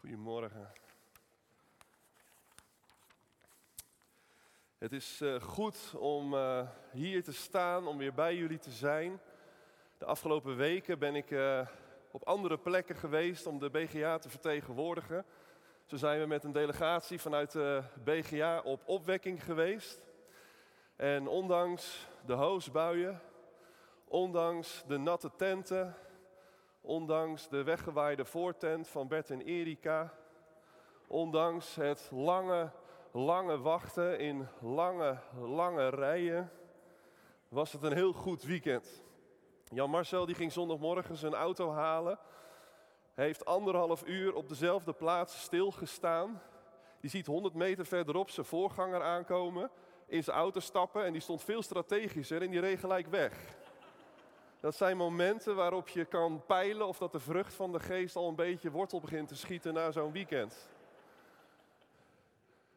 Goedemorgen. Het is uh, goed om uh, hier te staan, om weer bij jullie te zijn. De afgelopen weken ben ik uh, op andere plekken geweest om de BGA te vertegenwoordigen. Zo zijn we met een delegatie vanuit de BGA op opwekking geweest. En ondanks de hoosbuien, ondanks de natte tenten, Ondanks de weggewaaide voortent van Bert en Erika. Ondanks het lange, lange wachten in lange, lange rijen. Was het een heel goed weekend. Jan Marcel die ging zondagmorgen zijn auto halen. Heeft anderhalf uur op dezelfde plaats stilgestaan. Die ziet 100 meter verderop zijn voorganger aankomen. In zijn auto stappen en die stond veel strategischer en die reed gelijk weg. Dat zijn momenten waarop je kan peilen of dat de vrucht van de geest al een beetje wortel begint te schieten na zo'n weekend.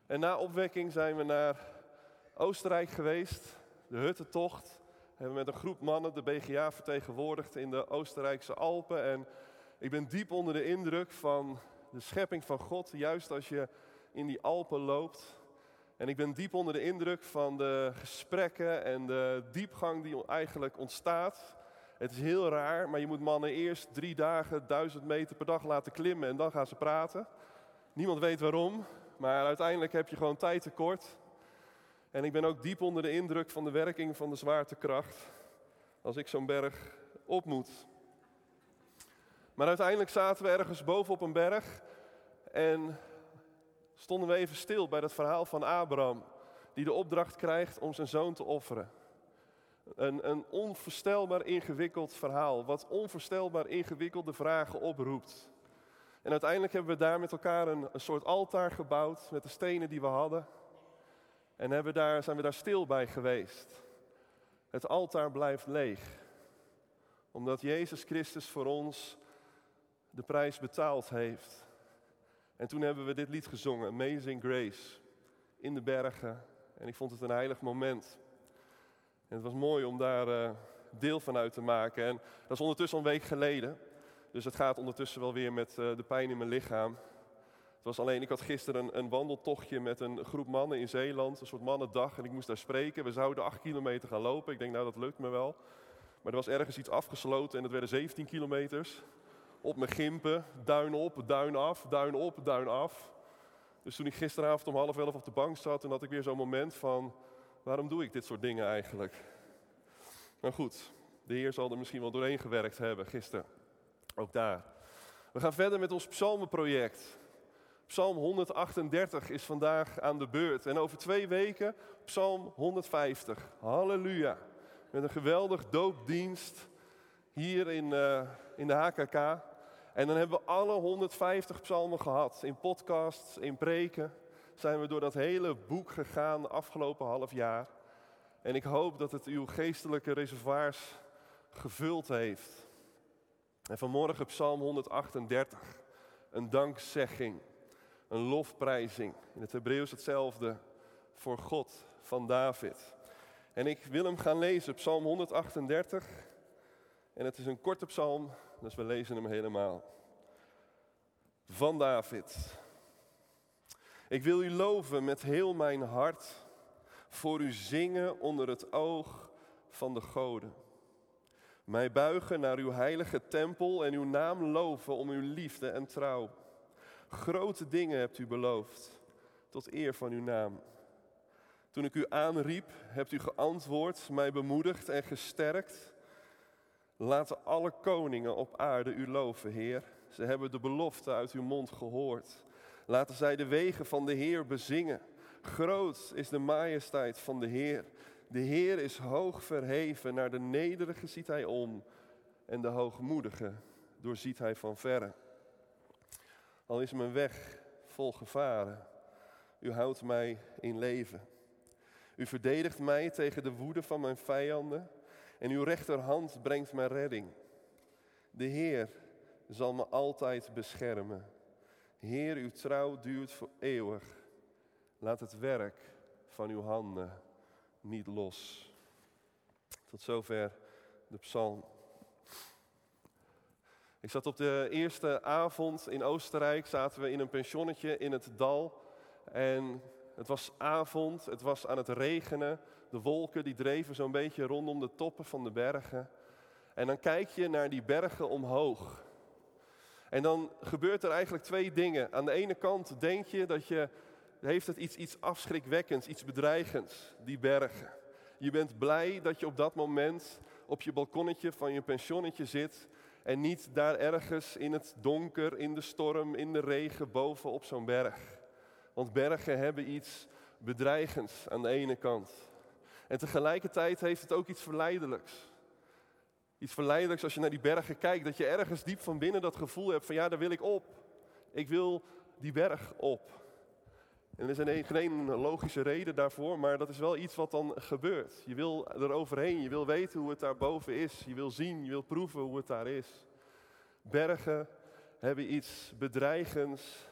En na opwekking zijn we naar Oostenrijk geweest, de Huttentocht. We hebben met een groep mannen de BGA vertegenwoordigd in de Oostenrijkse Alpen. En ik ben diep onder de indruk van de schepping van God, juist als je in die Alpen loopt. En ik ben diep onder de indruk van de gesprekken en de diepgang die eigenlijk ontstaat het is heel raar, maar je moet mannen eerst drie dagen duizend meter per dag laten klimmen en dan gaan ze praten. Niemand weet waarom, maar uiteindelijk heb je gewoon tijd tekort. En ik ben ook diep onder de indruk van de werking van de zwaartekracht als ik zo'n berg op moet. Maar uiteindelijk zaten we ergens boven op een berg en stonden we even stil bij dat verhaal van Abraham, die de opdracht krijgt om zijn zoon te offeren. Een, een onvoorstelbaar ingewikkeld verhaal, wat onvoorstelbaar ingewikkelde vragen oproept. En uiteindelijk hebben we daar met elkaar een, een soort altaar gebouwd met de stenen die we hadden. En hebben daar, zijn we daar stil bij geweest. Het altaar blijft leeg. Omdat Jezus Christus voor ons de prijs betaald heeft. En toen hebben we dit lied gezongen, Amazing Grace, in de bergen. En ik vond het een heilig moment. Het was mooi om daar uh, deel van uit te maken. En dat is ondertussen een week geleden. Dus het gaat ondertussen wel weer met uh, de pijn in mijn lichaam. Het was alleen, ik had gisteren een, een, wandeltochtje met een groep mannen in Zeeland. Een soort mannendag. En ik moest daar spreken. We zouden acht kilometer gaan lopen. Ik denk, nou dat lukt me wel. Maar er was ergens iets afgesloten en het werden 17 kilometers. Op mijn gimpen, duin op, duin af, duin op, duin af. Dus toen ik gisteravond om half elf op de bank zat, toen had ik weer zo'n moment van waarom doe ik dit soort dingen eigenlijk? Maar goed, de Heer zal er misschien wel doorheen gewerkt hebben gisteren. Ook daar. We gaan verder met ons psalmenproject. Psalm 138 is vandaag aan de beurt. En over twee weken Psalm 150. Halleluja. Met een geweldig doopdienst hier in, uh, in de HKK. En dan hebben we alle 150 psalmen gehad. In podcasts, in preken zijn we door dat hele boek gegaan afgelopen half jaar. En ik hoop dat het uw geestelijke reservoirs gevuld heeft. En vanmorgen Psalm 138, een dankzegging, een lofprijzing. In het Hebreeuws hetzelfde voor God van David. En ik wil hem gaan lezen, Psalm 138. En het is een korte psalm, dus we lezen hem helemaal. Van David. Ik wil u loven met heel mijn hart, voor u zingen onder het oog van de goden. Mij buigen naar uw heilige tempel en uw naam loven om uw liefde en trouw. Grote dingen hebt u beloofd, tot eer van uw naam. Toen ik u aanriep, hebt u geantwoord, mij bemoedigd en gesterkt. Laten alle koningen op aarde u loven, Heer. Ze hebben de belofte uit uw mond gehoord. Laten zij de wegen van de Heer bezingen. Groot is de majesteit van de Heer. De Heer is hoog verheven, naar de nederige ziet hij om en de hoogmoedige doorziet hij van verre. Al is mijn weg vol gevaren, u houdt mij in leven. U verdedigt mij tegen de woede van mijn vijanden en uw rechterhand brengt mij redding. De Heer zal me altijd beschermen. Heer, uw trouw duurt voor eeuwig. Laat het werk van uw handen niet los. Tot zover de psalm. Ik zat op de eerste avond in Oostenrijk, zaten we in een pensionnetje in het dal. En het was avond, het was aan het regenen. De wolken die dreven zo'n beetje rondom de toppen van de bergen. En dan kijk je naar die bergen omhoog. En dan gebeurt er eigenlijk twee dingen. Aan de ene kant denk je dat je, heeft het iets, iets afschrikwekkends, iets bedreigends, die bergen. Je bent blij dat je op dat moment op je balkonnetje van je pensionnetje zit en niet daar ergens in het donker, in de storm, in de regen boven op zo'n berg. Want bergen hebben iets bedreigends aan de ene kant. En tegelijkertijd heeft het ook iets verleidelijks. Iets verleidelijks als je naar die bergen kijkt, dat je ergens diep van binnen dat gevoel hebt van ja, daar wil ik op. Ik wil die berg op. En er is geen logische reden daarvoor, maar dat is wel iets wat dan gebeurt. Je wil er overheen, je wil weten hoe het daar boven is. Je wil zien, je wil proeven hoe het daar is. Bergen hebben iets bedreigends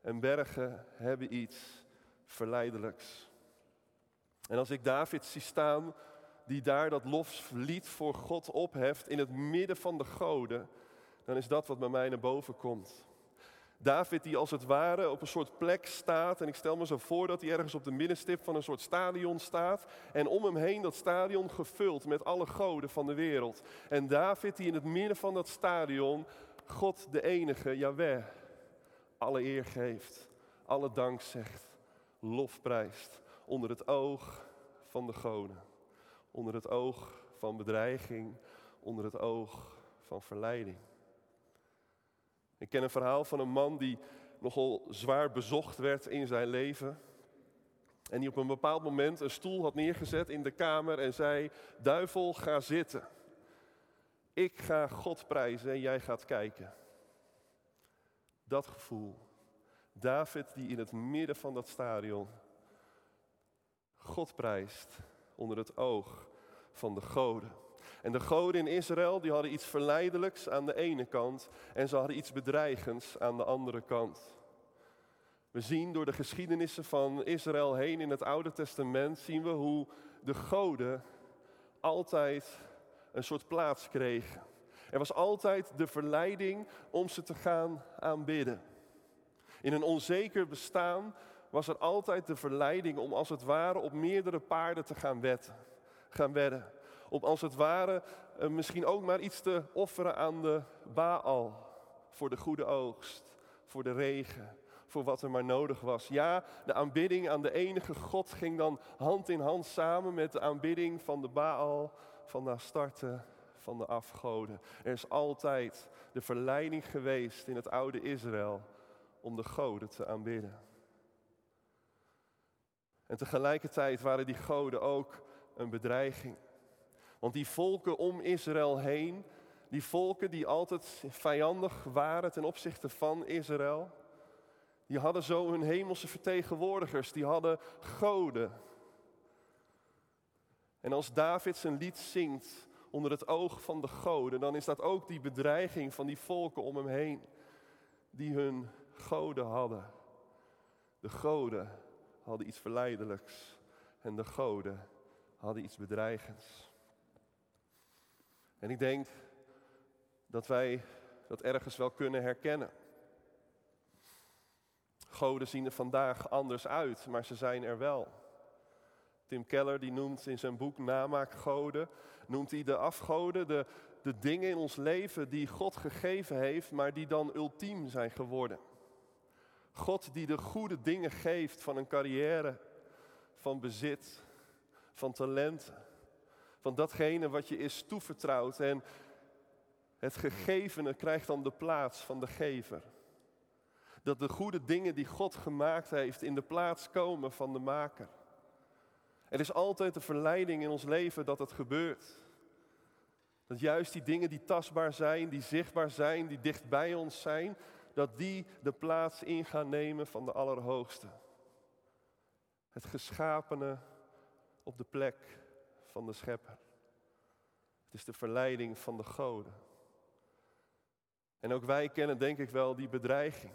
en bergen hebben iets verleidelijks. En als ik David zie staan, die daar dat loflied voor God opheft in het midden van de goden, dan is dat wat bij mij naar boven komt. David die als het ware op een soort plek staat. En ik stel me zo voor dat hij ergens op de middenstip van een soort stadion staat. En om hem heen dat stadion gevuld met alle goden van de wereld. En David die in het midden van dat stadion God de enige, Yahweh, alle eer geeft. Alle dank zegt, lofprijst. Onder het oog van de goden. Onder het oog van bedreiging. Onder het oog van verleiding. Ik ken een verhaal van een man die nogal zwaar bezocht werd in zijn leven. En die op een bepaald moment een stoel had neergezet in de kamer en zei: Duivel, ga zitten. Ik ga God prijzen en jij gaat kijken. Dat gevoel. David die in het midden van dat stadion God prijst onder het oog van de goden. En de goden in Israël die hadden iets verleidelijks aan de ene kant en ze hadden iets bedreigends aan de andere kant. We zien door de geschiedenissen van Israël heen in het Oude Testament, zien we hoe de goden altijd een soort plaats kregen. Er was altijd de verleiding om ze te gaan aanbidden. In een onzeker bestaan was er altijd de verleiding om als het ware op meerdere paarden te gaan gaan wedden om als het ware eh, misschien ook maar iets te offeren aan de Baal. Voor de goede oogst, voor de regen, voor wat er maar nodig was. Ja, de aanbidding aan de enige God ging dan hand in hand samen met de aanbidding van de Baal, van de Astarte, van de afgoden. Er is altijd de verleiding geweest in het oude Israël om de goden te aanbidden. En tegelijkertijd waren die goden ook een bedreiging. Want die volken om Israël heen, die volken die altijd vijandig waren ten opzichte van Israël, die hadden zo hun hemelse vertegenwoordigers, die hadden goden. En als David zijn lied zingt onder het oog van de goden, dan is dat ook die bedreiging van die volken om hem heen, die hun goden hadden. De goden hadden iets verleidelijks en de goden hadden iets bedreigends. En ik denk dat wij dat ergens wel kunnen herkennen. Goden zien er vandaag anders uit, maar ze zijn er wel. Tim Keller die noemt in zijn boek Namaak Goden, noemt hij de afgoden, de, de dingen in ons leven die God gegeven heeft, maar die dan ultiem zijn geworden. God die de goede dingen geeft van een carrière, van bezit, van talenten van datgene wat je is toevertrouwd. En het gegevene krijgt dan de plaats van de gever. Dat de goede dingen die God gemaakt heeft in de plaats komen van de maker. Er is altijd de verleiding in ons leven dat het gebeurt. Dat juist die dingen die tastbaar zijn, die zichtbaar zijn, die dicht bij ons zijn, dat die de plaats in gaan nemen van de Allerhoogste. Het geschapene op de plek van de schepper. Het is de verleiding van de goden. En ook wij kennen denk ik wel die bedreiging.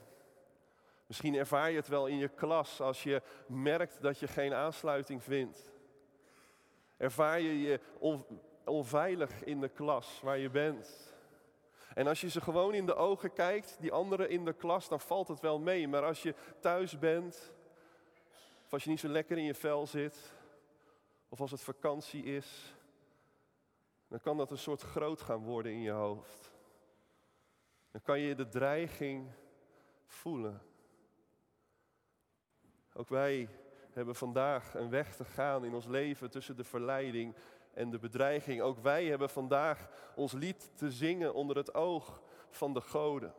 Misschien ervaar je het wel in je klas als je merkt dat je geen aansluiting vindt. Ervaar je je onveilig in de klas waar je bent. En als je ze gewoon in de ogen kijkt, die anderen in de klas, dan valt het wel mee. Maar als je thuis bent, of als je niet zo lekker in je vel zit, of als het vakantie is, dan kan dat een soort groot gaan worden in je hoofd. Dan kan je de dreiging voelen. Ook wij hebben vandaag een weg te gaan in ons leven tussen de verleiding en de bedreiging. Ook wij hebben vandaag ons lied te zingen onder het oog van de goden.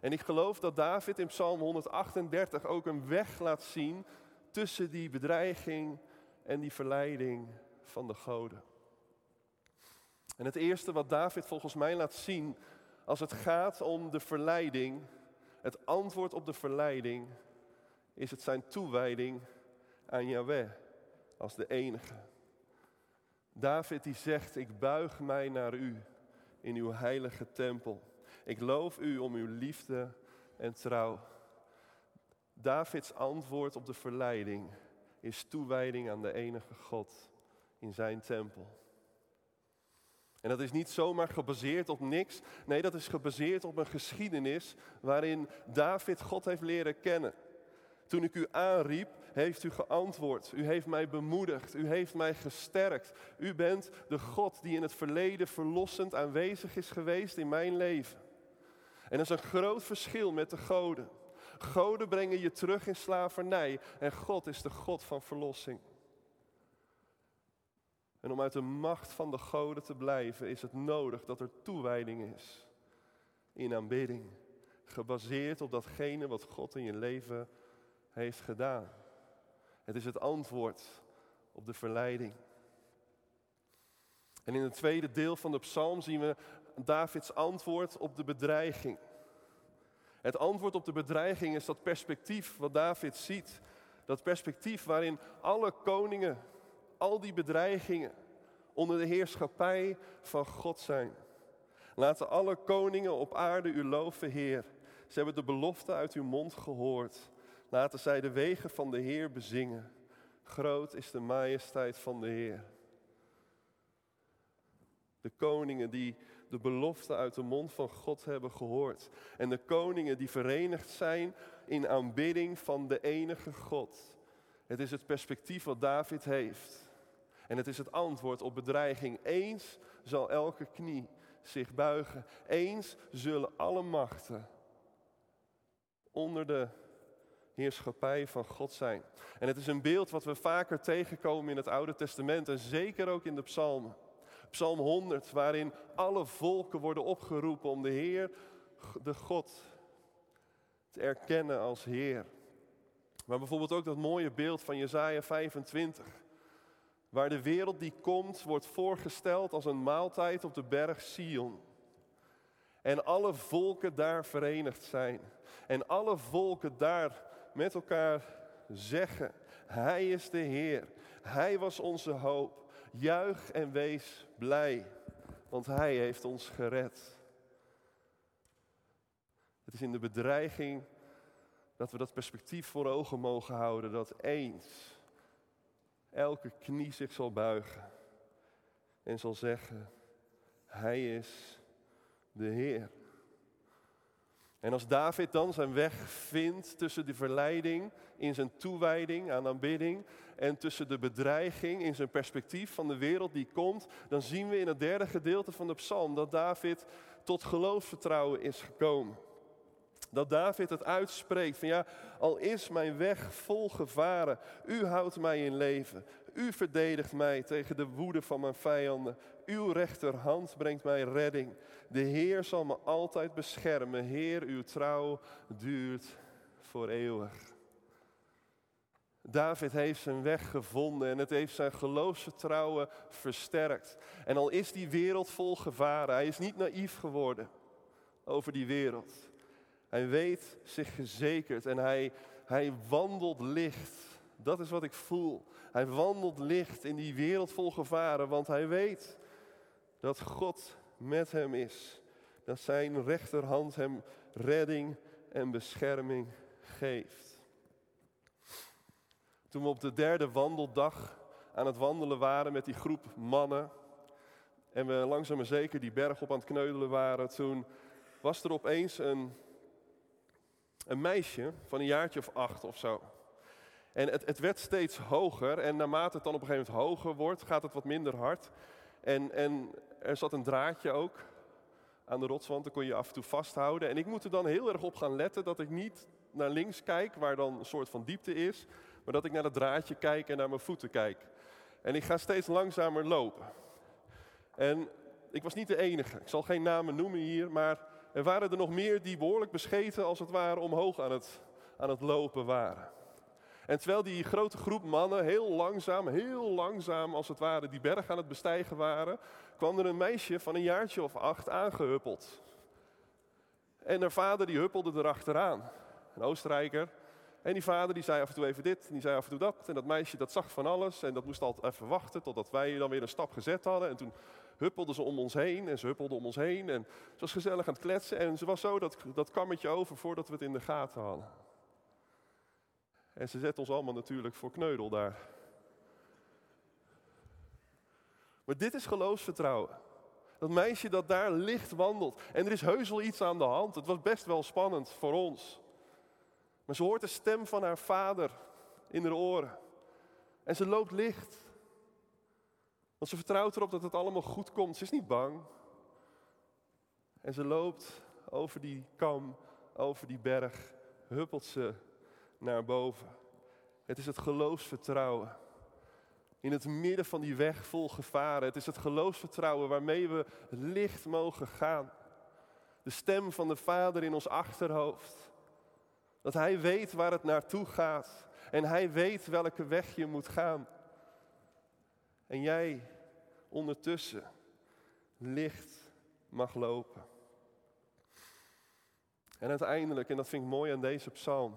En ik geloof dat David in Psalm 138 ook een weg laat zien tussen die bedreiging en die verleiding van de goden. En het eerste wat David volgens mij laat zien als het gaat om de verleiding, het antwoord op de verleiding, is het zijn toewijding aan Yahweh als de enige. David die zegt, ik buig mij naar u in uw heilige tempel. Ik loof u om uw liefde en trouw. Davids antwoord op de verleiding is toewijding aan de enige God in zijn tempel. En dat is niet zomaar gebaseerd op niks. Nee, dat is gebaseerd op een geschiedenis waarin David God heeft leren kennen. Toen ik u aanriep, heeft u geantwoord. U heeft mij bemoedigd. U heeft mij gesterkt. U bent de God die in het verleden verlossend aanwezig is geweest in mijn leven. En dat is een groot verschil met de goden. Goden brengen je terug in slavernij en God is de God van verlossing. En om uit de macht van de goden te blijven is het nodig dat er toewijding is in aanbidding. Gebaseerd op datgene wat God in je leven heeft gedaan. Het is het antwoord op de verleiding. En in het tweede deel van de psalm zien we Davids antwoord op de bedreiging. Het antwoord op de bedreiging is dat perspectief wat David ziet. Dat perspectief waarin alle koningen, al die bedreigingen onder de heerschappij van God zijn. Laten alle koningen op aarde u loven, Heer. Ze hebben de belofte uit uw mond gehoord. Laten zij de wegen van de Heer bezingen. Groot is de majesteit van de Heer. De koningen die de belofte uit de mond van God hebben gehoord. En de koningen die verenigd zijn in aanbidding van de enige God. Het is het perspectief wat David heeft. En het is het antwoord op bedreiging. Eens zal elke knie zich buigen. Eens zullen alle machten onder de heerschappij van God zijn. En het is een beeld wat we vaker tegenkomen in het Oude Testament en zeker ook in de Psalmen. Psalm 100, waarin alle volken worden opgeroepen om de Heer, de God, te erkennen als Heer. Maar bijvoorbeeld ook dat mooie beeld van Jesaja 25, waar de wereld die komt wordt voorgesteld als een maaltijd op de berg Sion. En alle volken daar verenigd zijn. En alle volken daar met elkaar zeggen, Hij is de Heer. Hij was onze hoop. Juich en wees blij, want Hij heeft ons gered. Het is in de bedreiging dat we dat perspectief voor ogen mogen houden, dat eens elke knie zich zal buigen en zal zeggen, Hij is de Heer. En als David dan zijn weg vindt tussen de verleiding in zijn toewijding aan aanbidding en tussen de bedreiging in zijn perspectief van de wereld die komt, dan zien we in het derde gedeelte van de psalm dat David tot geloofsvertrouwen is gekomen. Dat David het uitspreekt van ja, al is mijn weg vol gevaren, u houdt mij in leven. U verdedigt mij tegen de woede van mijn vijanden. Uw rechterhand brengt mij redding. De Heer zal me altijd beschermen. Heer, uw trouw duurt voor eeuwig. David heeft zijn weg gevonden en het heeft zijn geloofsvertrouwen versterkt. En al is die wereld vol gevaren, hij is niet naïef geworden over die wereld. Hij weet zich gezekerd en hij, hij wandelt licht. Dat is wat ik voel. Hij wandelt licht in die wereld vol gevaren, want hij weet dat God met hem is. Dat zijn rechterhand hem redding en bescherming geeft. Toen we op de derde wandeldag aan het wandelen waren met die groep mannen. En we langzaam maar zeker die berg op aan het kneudelen waren. Toen was er opeens een, een meisje van een jaartje of acht of zo. En het, het werd steeds hoger en naarmate het dan op een gegeven moment hoger wordt, gaat het wat minder hard. En, en er zat een draadje ook aan de rotswand, daar kon je af en toe vasthouden. En ik moet er dan heel erg op gaan letten dat ik niet naar links kijk, waar dan een soort van diepte is, maar dat ik naar het draadje kijk en naar mijn voeten kijk. En ik ga steeds langzamer lopen. En ik was niet de enige. Ik zal geen namen noemen hier, maar er waren er nog meer die behoorlijk bescheten als het ware omhoog aan het, aan het lopen waren. En terwijl die grote groep mannen heel langzaam, heel langzaam als het ware die berg aan het bestijgen waren, kwam er een meisje van een jaartje of acht aangehuppeld. En haar vader die huppelde erachteraan. Een Oostenrijker. En die vader die zei af en toe even dit, en die zei af en toe dat. En dat meisje dat zag van alles en dat moest altijd even wachten totdat wij dan weer een stap gezet hadden. En toen huppelde ze om ons heen en ze huppelde om ons heen. En ze was gezellig aan het kletsen en ze was zo dat, dat kammetje over voordat we het in de gaten hadden. En ze zet ons allemaal natuurlijk voor kneudel daar. Maar dit is geloofsvertrouwen. Dat meisje dat daar licht wandelt. En er is heus wel iets aan de hand. Het was best wel spannend voor ons. Maar ze hoort de stem van haar vader in haar oren. En ze loopt licht. Want ze vertrouwt erop dat het allemaal goed komt. Ze is niet bang. En ze loopt over die kam, over die berg, huppelt ze naar boven. Het is het geloofsvertrouwen. In het midden van die weg vol gevaren. Het is het geloofsvertrouwen waarmee we licht mogen gaan. De stem van de Vader in ons achterhoofd. Dat Hij weet waar het naartoe gaat. En Hij weet welke weg je moet gaan. En jij ondertussen licht mag lopen. En uiteindelijk, en dat vind ik mooi aan deze psalm.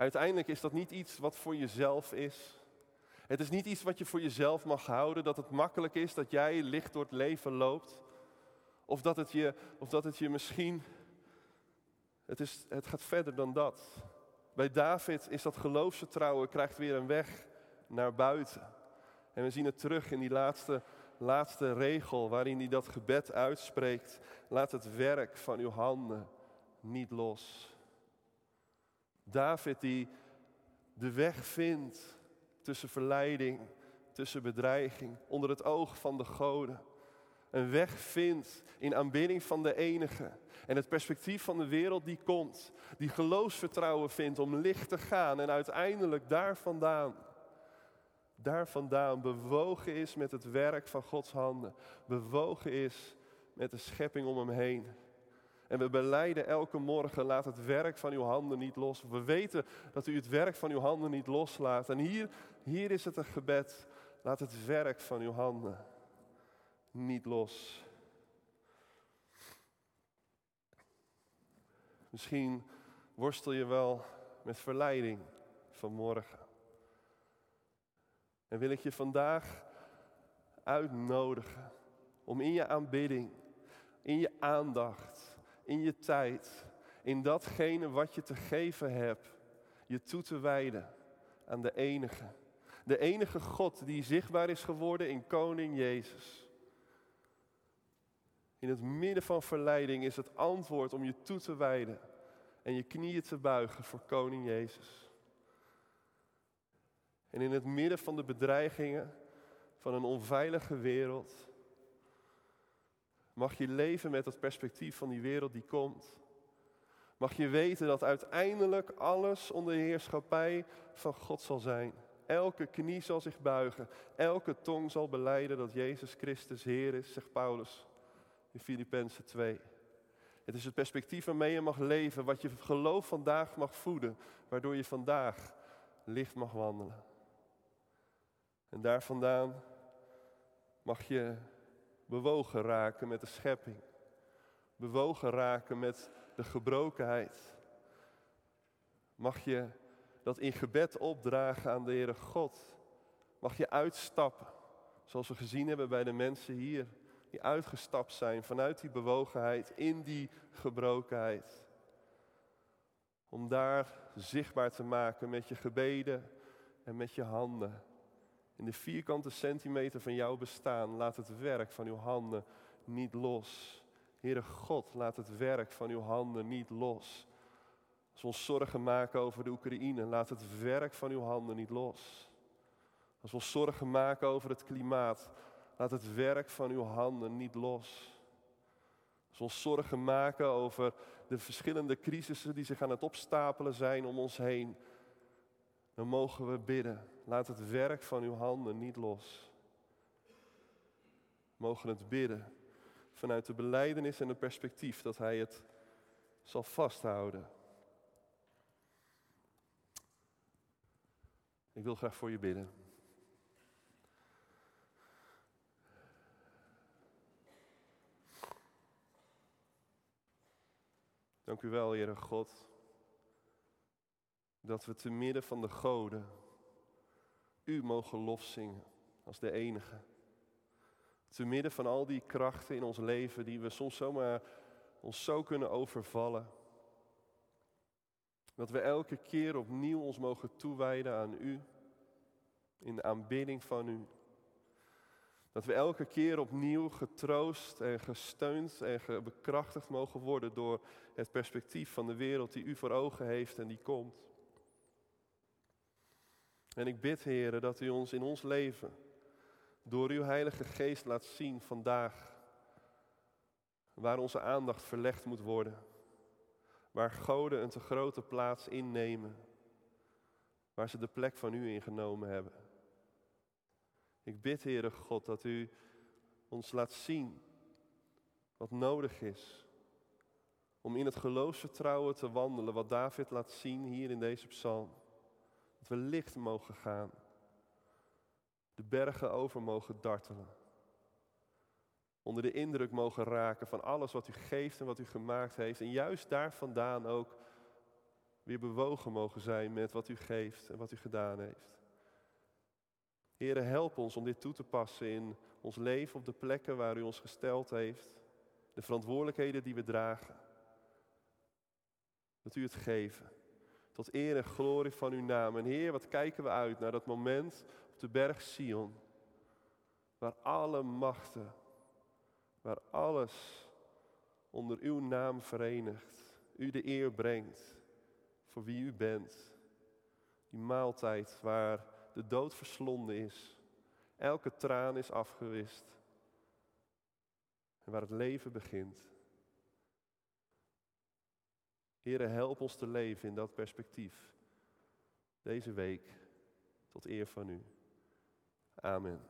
Uiteindelijk is dat niet iets wat voor jezelf is. Het is niet iets wat je voor jezelf mag houden, dat het makkelijk is dat jij licht door het leven loopt. Of dat het je, of dat het je misschien. Het, is, het gaat verder dan dat. Bij David is dat geloofsvertrouwen, krijgt weer een weg naar buiten. En we zien het terug in die laatste, laatste regel waarin hij dat gebed uitspreekt. Laat het werk van uw handen niet los. David die de weg vindt tussen verleiding, tussen bedreiging, onder het oog van de goden. Een weg vindt in aanbidding van de enige. En het perspectief van de wereld die komt. Die geloofsvertrouwen vindt om licht te gaan. En uiteindelijk daar vandaan, daar vandaan bewogen is met het werk van Gods handen. Bewogen is met de schepping om hem heen. En we beleiden elke morgen, laat het werk van uw handen niet los. We weten dat u het werk van uw handen niet loslaat. En hier, hier is het een gebed, laat het werk van uw handen niet los. Misschien worstel je wel met verleiding vanmorgen. En wil ik je vandaag uitnodigen om in je aanbidding, in je aandacht, in je tijd, in datgene wat je te geven hebt, je toe te wijden aan de enige. De enige God die zichtbaar is geworden in Koning Jezus. In het midden van verleiding is het antwoord om je toe te wijden en je knieën te buigen voor Koning Jezus. En in het midden van de bedreigingen van een onveilige wereld Mag je leven met het perspectief van die wereld die komt. Mag je weten dat uiteindelijk alles onder de heerschappij van God zal zijn. Elke knie zal zich buigen. Elke tong zal beleiden dat Jezus Christus Heer is, zegt Paulus in Filippenzen 2. Het is het perspectief waarmee je mag leven, wat je geloof vandaag mag voeden, waardoor je vandaag licht mag wandelen. En daar vandaan mag je bewogen raken met de schepping. Bewogen raken met de gebrokenheid. Mag je dat in gebed opdragen aan de Heere God. Mag je uitstappen, zoals we gezien hebben bij de mensen hier, die uitgestapt zijn vanuit die bewogenheid in die gebrokenheid. Om daar zichtbaar te maken met je gebeden en met je handen. In de vierkante centimeter van jouw bestaan laat het werk van uw handen niet los. Heere God, laat het werk van uw handen niet los. Als we ons zorgen maken over de Oekraïne, laat het werk van uw handen niet los. Als we ons zorgen maken over het klimaat, laat het werk van uw handen niet los. Als we ons zorgen maken over de verschillende crisissen die zich aan het opstapelen zijn om ons heen, dan mogen we bidden. Laat het werk van uw handen niet los. Mogen het bidden vanuit de beleidenis en het perspectief dat Hij het zal vasthouden. Ik wil graag voor je bidden. Dank u wel, Heere God, dat we te midden van de goden u mogen lofzingen als de enige. Te midden van al die krachten in ons leven die we soms zomaar ons zo kunnen overvallen. Dat we elke keer opnieuw ons mogen toewijden aan u, in de aanbidding van u. Dat we elke keer opnieuw getroost en gesteund en bekrachtigd mogen worden door het perspectief van de wereld die u voor ogen heeft en die komt. En ik bid, Heren, dat u ons in ons leven door uw Heilige Geest laat zien vandaag waar onze aandacht verlegd moet worden. Waar goden een te grote plaats innemen. Waar ze de plek van u ingenomen hebben. Ik bid, Heere God, dat u ons laat zien wat nodig is om in het geloofsvertrouwen te wandelen, wat David laat zien hier in deze psalm. Dat we licht mogen gaan, de bergen over mogen dartelen, onder de indruk mogen raken van alles wat u geeft en wat u gemaakt heeft. En juist daar vandaan ook weer bewogen mogen zijn met wat u geeft en wat u gedaan heeft. Heren, help ons om dit toe te passen in ons leven op de plekken waar u ons gesteld heeft. De verantwoordelijkheden die we dragen. Dat u het geven. Tot eer en glorie van uw naam. En Heer, wat kijken we uit naar dat moment op de berg Sion. Waar alle machten, waar alles onder uw naam verenigt. U de eer brengt voor wie u bent. Die maaltijd waar de dood verslonden is. Elke traan is afgewist. En waar het leven begint. Heren, help ons te leven in dat perspectief. Deze week tot eer van u. Amen.